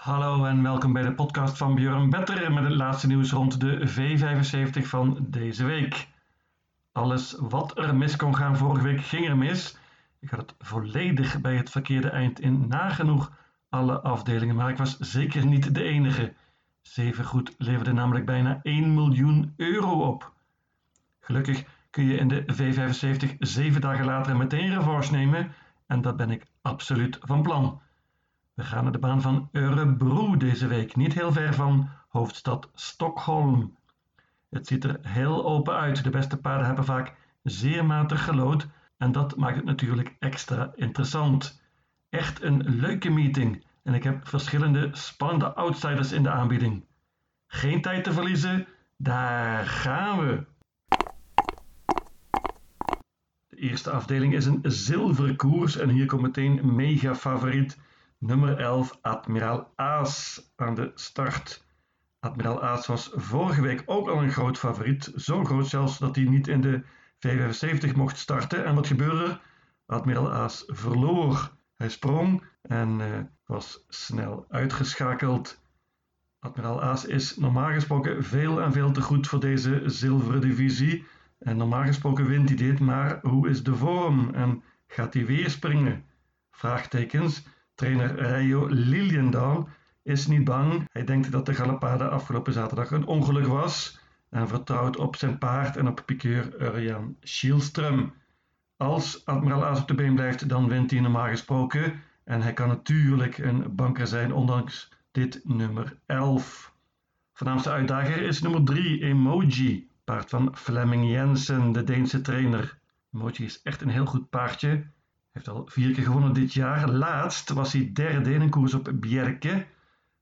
Hallo en welkom bij de podcast van Björn Better met het laatste nieuws rond de V75 van deze week. Alles wat er mis kon gaan vorige week ging er mis. Ik had het volledig bij het verkeerde eind in nagenoeg alle afdelingen, maar ik was zeker niet de enige. Zevengoed leverde namelijk bijna 1 miljoen euro op. Gelukkig kun je in de V75 zeven dagen later meteen revanche nemen en dat ben ik absoluut van plan. We gaan naar de baan van Örebro deze week, niet heel ver van hoofdstad Stockholm. Het ziet er heel open uit. De beste paarden hebben vaak zeer matig gelood en dat maakt het natuurlijk extra interessant. Echt een leuke meeting en ik heb verschillende spannende outsiders in de aanbieding. Geen tijd te verliezen, daar gaan we! De eerste afdeling is een zilveren koers en hier komt meteen mega favoriet nummer 11 Admiraal Aas aan de start. Admiraal Aas was vorige week ook al een groot favoriet, zo groot zelfs dat hij niet in de 75 mocht starten. En wat gebeurde Admiraal Aas verloor. Hij sprong en uh, was snel uitgeschakeld. Admiraal Aas is normaal gesproken veel en veel te goed voor deze zilveren divisie. En normaal gesproken wint hij dit, maar hoe is de vorm en gaat hij weer springen? Vraagtekens. Trainer Rayo Liliendaal is niet bang. Hij denkt dat de Galapade afgelopen zaterdag een ongeluk was en vertrouwt op zijn paard en op pikeur Urjan Schielström. Als Admiraal Aas op de been blijft, dan wint hij normaal gesproken. En hij kan natuurlijk een banker zijn, ondanks dit nummer 11. Voornaamste uitdager is nummer 3, Emoji, paard van Flemming Jensen, de Deense trainer. Emoji is echt een heel goed paardje. Heeft al vier keer gewonnen dit jaar. Laatst was hij derde in een koers op Bjerke,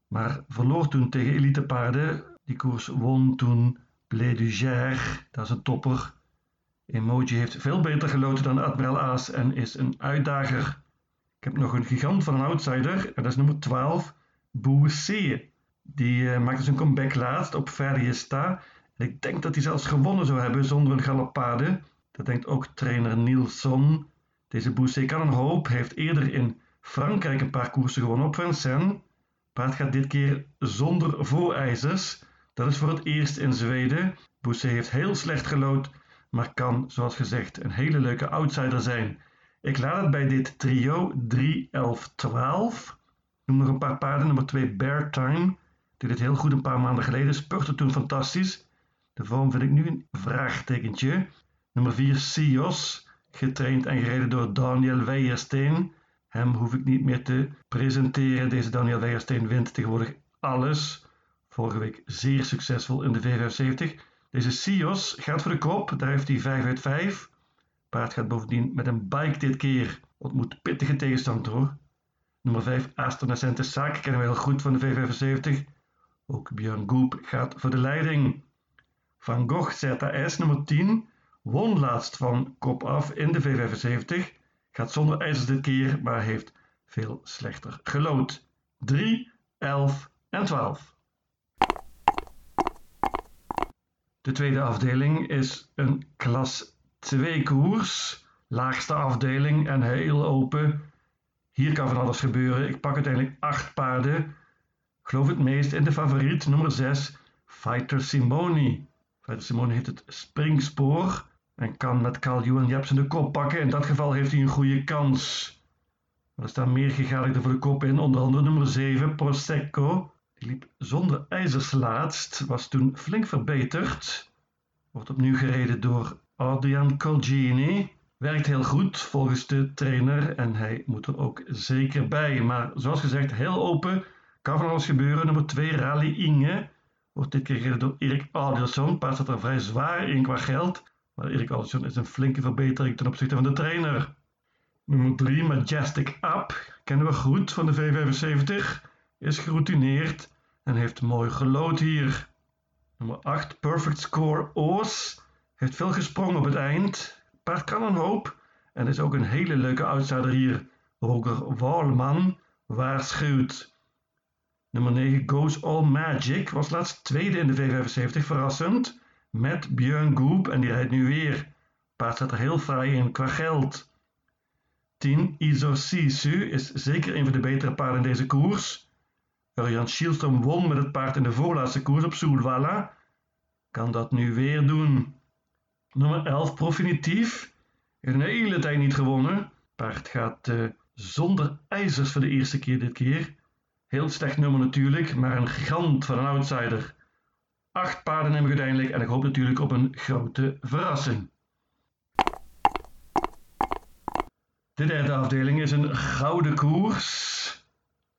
maar verloor toen tegen elitepaarden. Die koers won toen Blé du dat is een topper. Emoji heeft veel beter geloten dan Admiral Aas en is een uitdager. Ik heb nog een gigant van een outsider en dat is nummer 12, Boussé. Die uh, maakte zijn comeback laatst op Ferriesta. En ik denk dat hij zelfs gewonnen zou hebben zonder een galopade. Dat denkt ook trainer Nielsen. Deze Boussé kan een hoop, heeft eerder in Frankrijk een paar koersen gewonnen op Vincennes. Paard gaat dit keer zonder voorijzers. Dat is voor het eerst in Zweden. Boussé heeft heel slecht gelood, maar kan, zoals gezegd, een hele leuke outsider zijn. Ik laat het bij dit trio 3, 11, 12. Noem nog een paar paarden. Nummer 2 Bear Time. Die dit heel goed een paar maanden geleden. Spurte toen fantastisch. De vorm vind ik nu een vraagtekentje. Nummer 4 Sios getraind en gereden door Daniel Weijersteen. Hem hoef ik niet meer te presenteren. Deze Daniel Weijersteen wint tegenwoordig alles. Vorige week zeer succesvol in de V75. Deze Sios gaat voor de kop, daar heeft hij 5 uit 5. Paard gaat bovendien met een bike dit keer. Ontmoet pittige tegenstander hoor. Nummer 5 Astonacente Saak kennen we heel goed van de V75. Ook Björn Goep gaat voor de leiding. Van Gogh ZS nummer 10 Won laatst van kop af in de V75. Gaat zonder ijzers dit keer, maar heeft veel slechter gelood. 3, 11 en 12. De tweede afdeling is een klas 2 koers. Laagste afdeling en heel open. Hier kan van alles gebeuren. Ik pak uiteindelijk 8 paarden. Geloof het meest in de favoriet, nummer 6, Fighter Simoni. Fighter Simoni heeft het springspoor en kan met Carl Johan Jepsen de kop pakken. In dat geval heeft hij een goede kans. Er staan meer gegadigden voor de kop in, onder andere nummer 7, Prosecco. Die liep zonder ijzers laatst, was toen flink verbeterd. Wordt opnieuw gereden door Adrian Colgini. Werkt heel goed volgens de trainer en hij moet er ook zeker bij. Maar zoals gezegd, heel open. Kan van alles gebeuren. Nummer 2, Rally Inge. Wordt dit keer gereden door Erik Adelsson. Paard staat er vrij zwaar in qua geld. Maar Erik Alsson is een flinke verbetering ten opzichte van de trainer. Nummer 3, Majestic Up, kennen we goed van de V75. Is geroutineerd en heeft mooi gelood hier. Nummer 8, Perfect Score Oos. Heeft veel gesprongen op het eind. Paard kan een hoop. En is ook een hele leuke outsider hier. Roger Walman waarschuwt. Nummer 9, Goes All Magic. Was laatst tweede in de V75, verrassend met Björn Goop en die rijdt nu weer. Paard staat er heel fraai in qua geld. 10 Isor Sisu is zeker een van de betere paarden in deze koers. Urjan Schielström won met het paard in de voorlaatste koers op Soelwalla. Kan dat nu weer doen. Nummer 11 Profinitief. Heeft een hele tijd niet gewonnen. Paard gaat uh, zonder ijzers voor de eerste keer dit keer. Heel slecht nummer natuurlijk, maar een gigant van een outsider. Acht paarden hebben uiteindelijk en ik hoop natuurlijk op een grote verrassing. De derde afdeling is een gouden koers.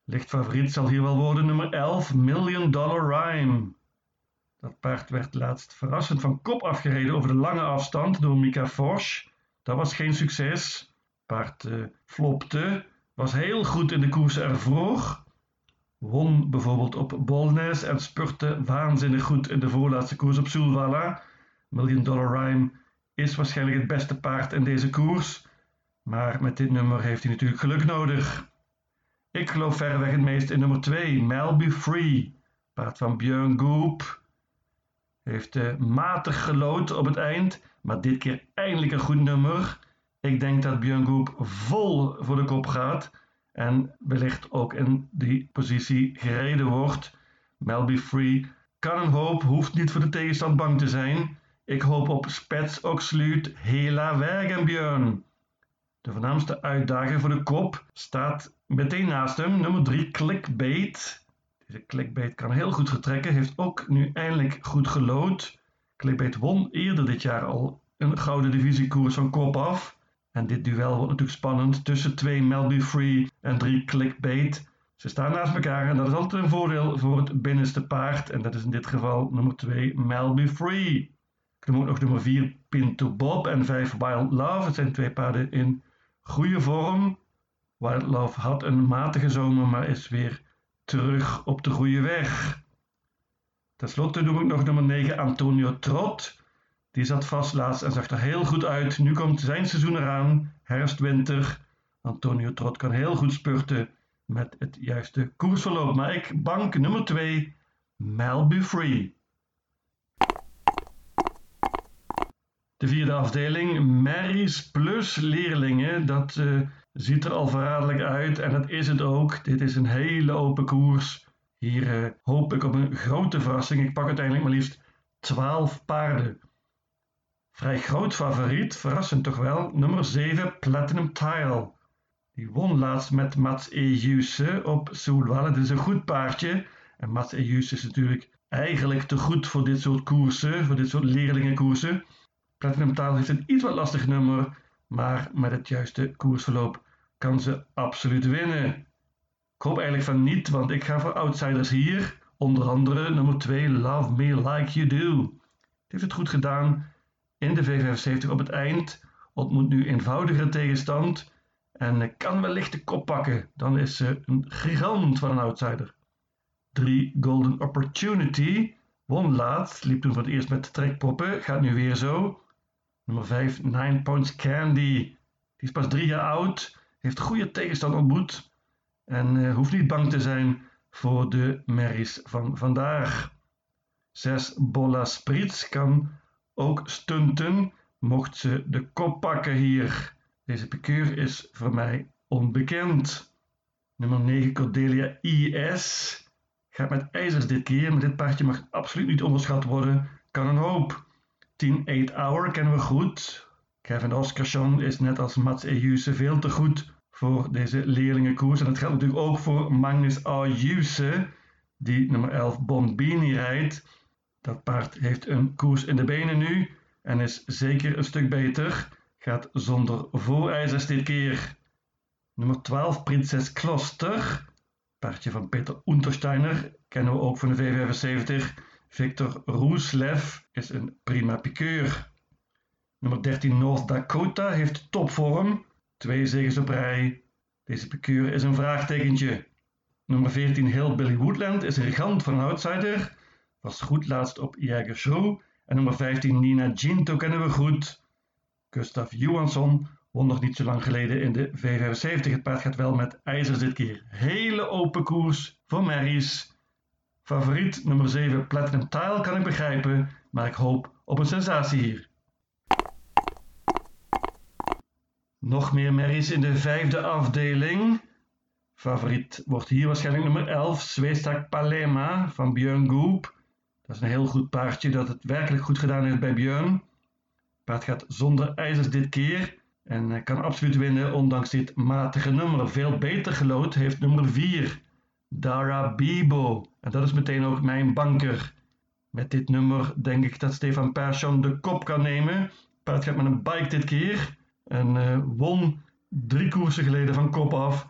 Licht favoriet zal hier wel worden nummer 11, Million Dollar Rhyme. Dat paard werd laatst verrassend van kop afgereden over de lange afstand door Mika Forsch. Dat was geen succes. Paard uh, flopte, was heel goed in de koers ervoor. Won bijvoorbeeld op Bolnes en spurte waanzinnig goed in de voorlaatste koers op Soelwalla. Million Dollar Rhyme is waarschijnlijk het beste paard in deze koers. Maar met dit nummer heeft hij natuurlijk geluk nodig. Ik geloof verreweg het meest in nummer 2, Melby Free. Paard van Björn Goop. Heeft uh, matig gelood op het eind, maar dit keer eindelijk een goed nummer. Ik denk dat Björn Goop vol voor de kop gaat en wellicht ook in die positie gereden wordt. Melby Free kan een hoop, hoeft niet voor de tegenstand bang te zijn. Ik hoop op Spets Oxluut, Hela Björn. De voornaamste uitdager voor de kop staat meteen naast hem, nummer 3, Clickbait. Deze Clickbait kan heel goed getrekken, heeft ook nu eindelijk goed gelood. Clickbait won eerder dit jaar al een gouden divisiekoers van kop af. En dit duel wordt natuurlijk spannend tussen twee Melby Free en drie Clickbait. Ze staan naast elkaar en dat is altijd een voordeel voor het binnenste paard. En dat is in dit geval nummer 2 Melby Free. Ik noem ook nog nummer 4 Pinto Bob en 5 Wild Love. Het zijn twee paarden in goede vorm. Wild Love had een matige zomer, maar is weer terug op de goede weg. Ten slotte noem ik nog nummer 9 Antonio Trot. Die zat vast laatst en zag er heel goed uit. Nu komt zijn seizoen eraan, herfst-winter. Antonio Trot kan heel goed spurten met het juiste koersverloop. Maar ik bank nummer 2, Melby Free. De vierde afdeling, Mary's Plus leerlingen. Dat uh, ziet er al verraderlijk uit en dat is het ook. Dit is een hele open koers. Hier uh, hoop ik op een grote verrassing. Ik pak uiteindelijk maar liefst 12 paarden. Vrij groot favoriet, verrassend toch wel, nummer 7 Platinum Tile. Die won laatst met Mats Ejuse op Soelwallen. Dit is een goed paardje. En Mats Ejuse is natuurlijk eigenlijk te goed voor dit soort koersen, voor dit soort leerlingenkoersen. Platinum Tile heeft een iets wat lastig nummer, maar met het juiste koersverloop kan ze absoluut winnen. Ik hoop eigenlijk van niet, want ik ga voor outsiders hier. Onder andere nummer 2 Love Me Like You Do. Het heeft het goed gedaan in de V75 op het eind. Ontmoet nu eenvoudigere tegenstand en kan wellicht de kop pakken. Dan is ze een gigant van een outsider. 3 Golden Opportunity won laatst, liep toen voor het eerst met trekpoppen, gaat nu weer zo. Nummer 5 Nine Points Candy. Die is pas drie jaar oud, heeft goede tegenstand ontmoet en uh, hoeft niet bang te zijn voor de merries van vandaag. 6 Bolla Spritz kan ook stunten, mocht ze de kop pakken hier. Deze pikeur is voor mij onbekend. Nummer 9 Cordelia IS gaat met ijzers dit keer, maar dit paardje mag absoluut niet onderschat worden. Kan een hoop. 10 8 Hour kennen we goed. Kevin Oscarsson is net als Mats Ejuse veel te goed voor deze leerlingenkoers. En dat geldt natuurlijk ook voor Magnus Ayuse, die nummer 11 Bombini rijdt. Dat paard heeft een koers in de benen nu en is zeker een stuk beter. Gaat zonder voorijzers dit keer. Nummer 12 Prinses Kloster. Paardje van Peter Untersteiner kennen we ook van de V75. Victor Roeslev is een prima pikeur. Nummer 13 North Dakota heeft topvorm. Twee zegens op rij. Deze pikeur is een vraagtekentje. Nummer 14 Hillbilly Woodland is een gigant van een outsider. Was goed laatst op Jäger Show. En nummer 15 Nina Ginto kennen we goed. Gustav Johansson won nog niet zo lang geleden in de V75. Het paard gaat wel met ijzers dit keer. Hele open koers voor Mary's. Favoriet nummer 7 Platinum Tile kan ik begrijpen, maar ik hoop op een sensatie hier. Nog meer merries in de vijfde afdeling. Favoriet wordt hier waarschijnlijk nummer 11, Zweestak Palema van Björn Goop. Dat is een heel goed paardje dat het werkelijk goed gedaan heeft bij Björn. paard gaat zonder ijzers dit keer en kan absoluut winnen ondanks dit matige nummer. Veel beter gelood heeft nummer 4, Dara Bibo. En dat is meteen ook mijn banker. Met dit nummer denk ik dat Stefan Persson de kop kan nemen. Paard gaat met een bike dit keer en uh, won drie koersen geleden van kop af.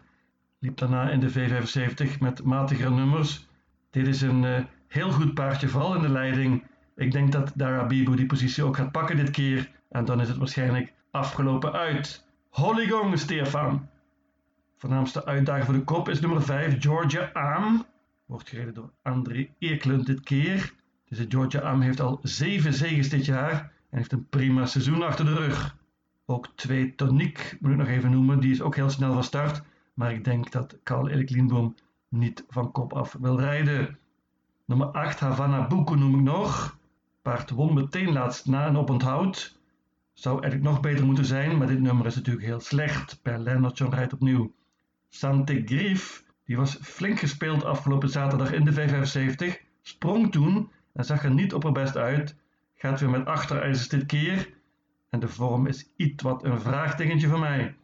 Liep daarna in de V75 met matigere nummers. Dit is een uh, heel goed paardje, vooral in de leiding. Ik denk dat Darabibu die positie ook gaat pakken dit keer. En dan is het waarschijnlijk afgelopen uit. Holygong, Stefan. Voornaamste uitdager voor de kop is nummer 5, Georgia Am. Wordt gereden door André Eklund dit keer. Deze Georgia Am heeft al zeven zegens dit jaar en heeft een prima seizoen achter de rug. Ook twee Toniek moet ik nog even noemen, die is ook heel snel van start. Maar ik denk dat Karl Erik Lindboom niet van kop af wil rijden. Nummer 8 Havana Buku noem ik nog. Paard won meteen laatst na een oponthoud. Zou eigenlijk nog beter moeten zijn, maar dit nummer is natuurlijk heel slecht. Per Lennartson rijdt opnieuw. Sante Grief, die was flink gespeeld afgelopen zaterdag in de V75. Sprong toen en zag er niet op haar best uit. Gaat weer met achterijzers dit keer. En de vorm is iets wat een vraagtekentje voor mij.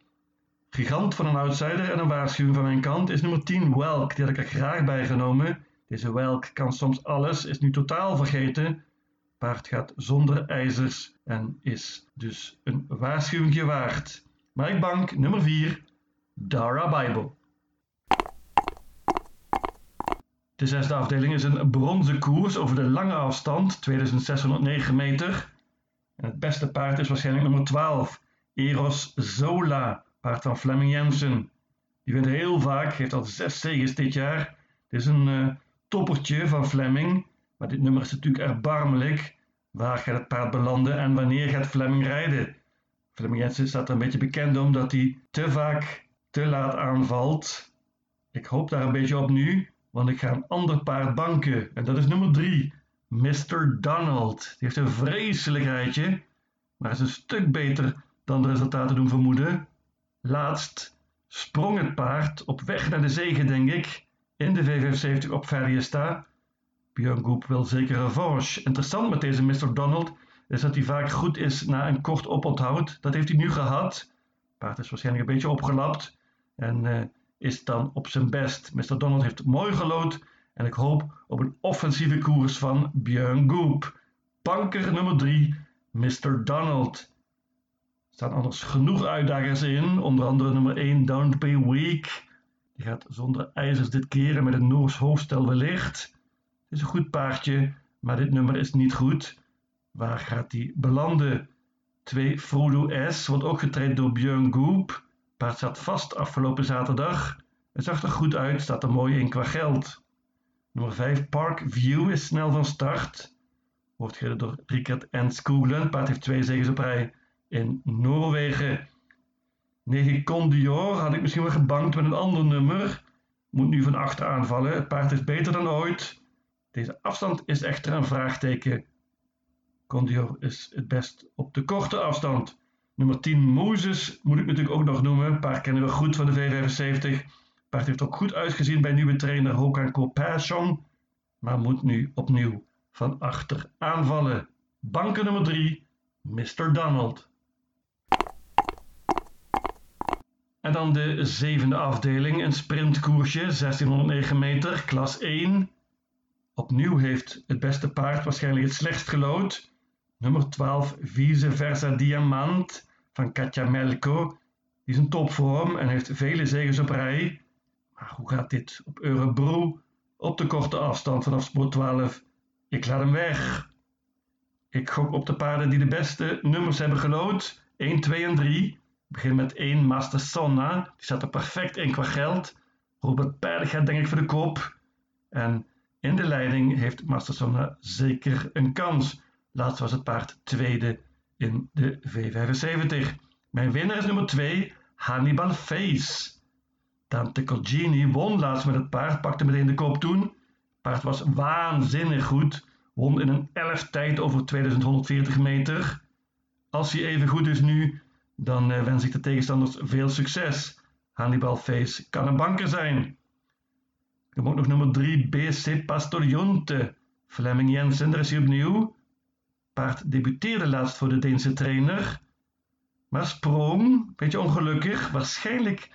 Gigant van een outsider en een waarschuwing van mijn kant is nummer 10 Welk. Die had ik er graag bij genomen. Deze Welk kan soms alles, is nu totaal vergeten. Paard gaat zonder ijzers en is dus een waarschuwing waard. Mike Bank, nummer 4, Dara Bible. De zesde afdeling is een bronzen koers over de lange afstand, 2609 meter. En het beste paard is waarschijnlijk nummer 12, Eros Zola, paard van Fleming Jensen. Die wint heel vaak, heeft al zes zegens dit jaar. Het is een uh, toppertje van Fleming, maar dit nummer is natuurlijk erbarmelijk. Waar gaat het paard belanden en wanneer gaat Fleming rijden? Fleming Jensen staat er een beetje bekend om dat hij te vaak te laat aanvalt. Ik hoop daar een beetje op nu, want ik ga een ander paard banken. En dat is nummer 3, Mr. Donald. Die heeft een vreselijk rijtje, maar is een stuk beter dan de resultaten doen vermoeden. Laatst sprong het paard op weg naar de zegen, denk ik, in de V75 op Ferriesta. Björn Goep wil zeker revanche. Interessant met deze Mr. Donald is dat hij vaak goed is na een kort oponthoud. Dat heeft hij nu gehad. Paard is waarschijnlijk een beetje opgelapt en uh, is dan op zijn best. Mr. Donald heeft mooi gelood en ik hoop op een offensieve koers van Björn Goop. Banker nummer 3, Mr. Donald. Er staan anders genoeg uitdagers in, onder andere nummer 1, Don't Be Weak. Die gaat zonder ijzers dit keer en met een Noors hoofdstel wellicht. Het is een goed paardje, maar dit nummer is niet goed. Waar gaat die belanden? 2 Frodo S wordt ook getraind door Björn Goop. Paard zat vast afgelopen zaterdag. Het zag er goed uit, staat er mooi in qua geld. Nummer 5 Park View is snel van start. Wordt gereden door Richard en Skooglen. Paard heeft twee zegens op rij in Noorwegen. 9 Condior had ik misschien wel gebankt met een ander nummer. Moet nu van achter aanvallen. Het paard is beter dan ooit. Deze afstand is echter een vraagteken. Condior is het best op de korte afstand. Nummer 10 Moses moet ik natuurlijk ook nog noemen. Paard kennen we goed van de V75. Paard heeft ook goed uitgezien bij nieuwe trainer Hokan Kopasson. Maar moet nu opnieuw van achter aanvallen. Banken nummer 3 Mr. Donald. En dan de zevende afdeling, een sprintkoersje, 1609 meter, klas 1. Opnieuw heeft het beste paard waarschijnlijk het slechtst gelood. Nummer 12, Vice Versa Diamant van Katja Melko. Die is een topvorm en heeft vele zegens op rij. Maar hoe gaat dit op Eurebro? Op de korte afstand vanaf sport 12. Ik laat hem weg. Ik gok op de paarden die de beste nummers hebben gelood. 1, 2 en 3. Begin met 1 Master Sonna. Die staat er perfect in qua geld. Robert Paarden gaat denk ik voor de kop. En in de leiding heeft Master Sonna zeker een kans. Laatst was het paard tweede in de V75. Mijn winnaar is nummer 2, Hannibal Face. Dante Colgini won laatst met het paard, pakte meteen de kop toen. Het paard was waanzinnig goed, won in een 11 tijd over 2140 meter. Als hij even goed is nu, dan eh, wens ik de tegenstanders veel succes. Hannibal Face kan een banker zijn. Dan ook nog nummer 3 BC Pastorionte. Fleming Jensen, daar is hij opnieuw. Paard debuteerde laatst voor de Deense trainer, maar sprong, beetje ongelukkig, waarschijnlijk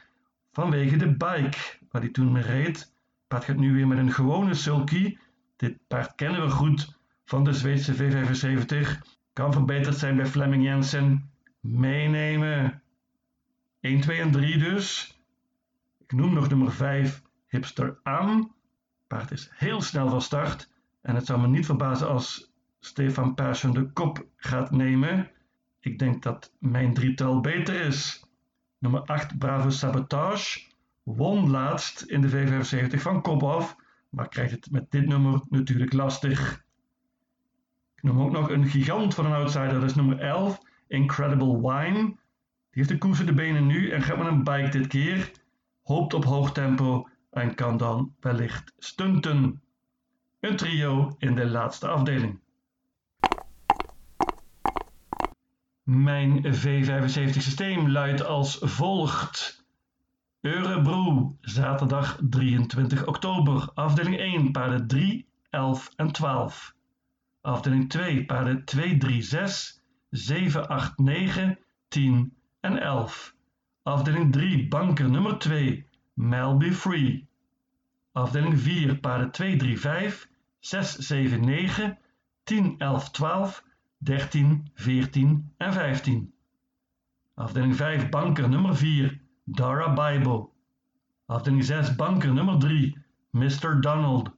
vanwege de bike waar hij toen mee reed. Paard gaat nu weer met een gewone sulky. Dit paard kennen we goed van de Zweedse V75. Kan verbeterd zijn bij Fleming Jensen. Meenemen. 1, 2 en 3 dus. Ik noem nog nummer 5, Hipster Am. Paard is heel snel van start. En het zou me niet verbazen als Stefan Persson de kop gaat nemen. Ik denk dat mijn drietal beter is. Nummer 8, Bravo Sabotage. Won laatst in de V75 van kop af, maar krijgt het met dit nummer natuurlijk lastig. Ik noem ook nog een gigant van een outsider, dat is nummer 11, Incredible Wine. Die heeft de koers in de benen nu en gaat met een bike dit keer. Hoopt op hoog tempo en kan dan wellicht stunten. Een trio in de laatste afdeling. Mijn V75 systeem luidt als volgt. Eurebro, zaterdag 23 oktober. Afdeling 1, paarden 3, 11 en 12. Afdeling 2, paarden 2, 3, 6, 7, 8, 9, 10 en 11. Afdeling 3, banker nummer 2, Melby Free. Afdeling 4, paarden 2, 3, 5, 6, 7, 9, 10, 11, 12, 13, 14 en 15. Afdeling 5, banker nummer 4, Dara Bible. Afdeling 6, banker nummer 3, Mr. Donald.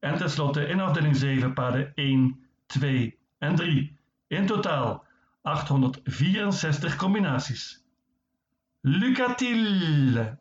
En tenslotte in afdeling 7 paarden 1, 2 en 3. In totaal 864 combinaties. Lucatil!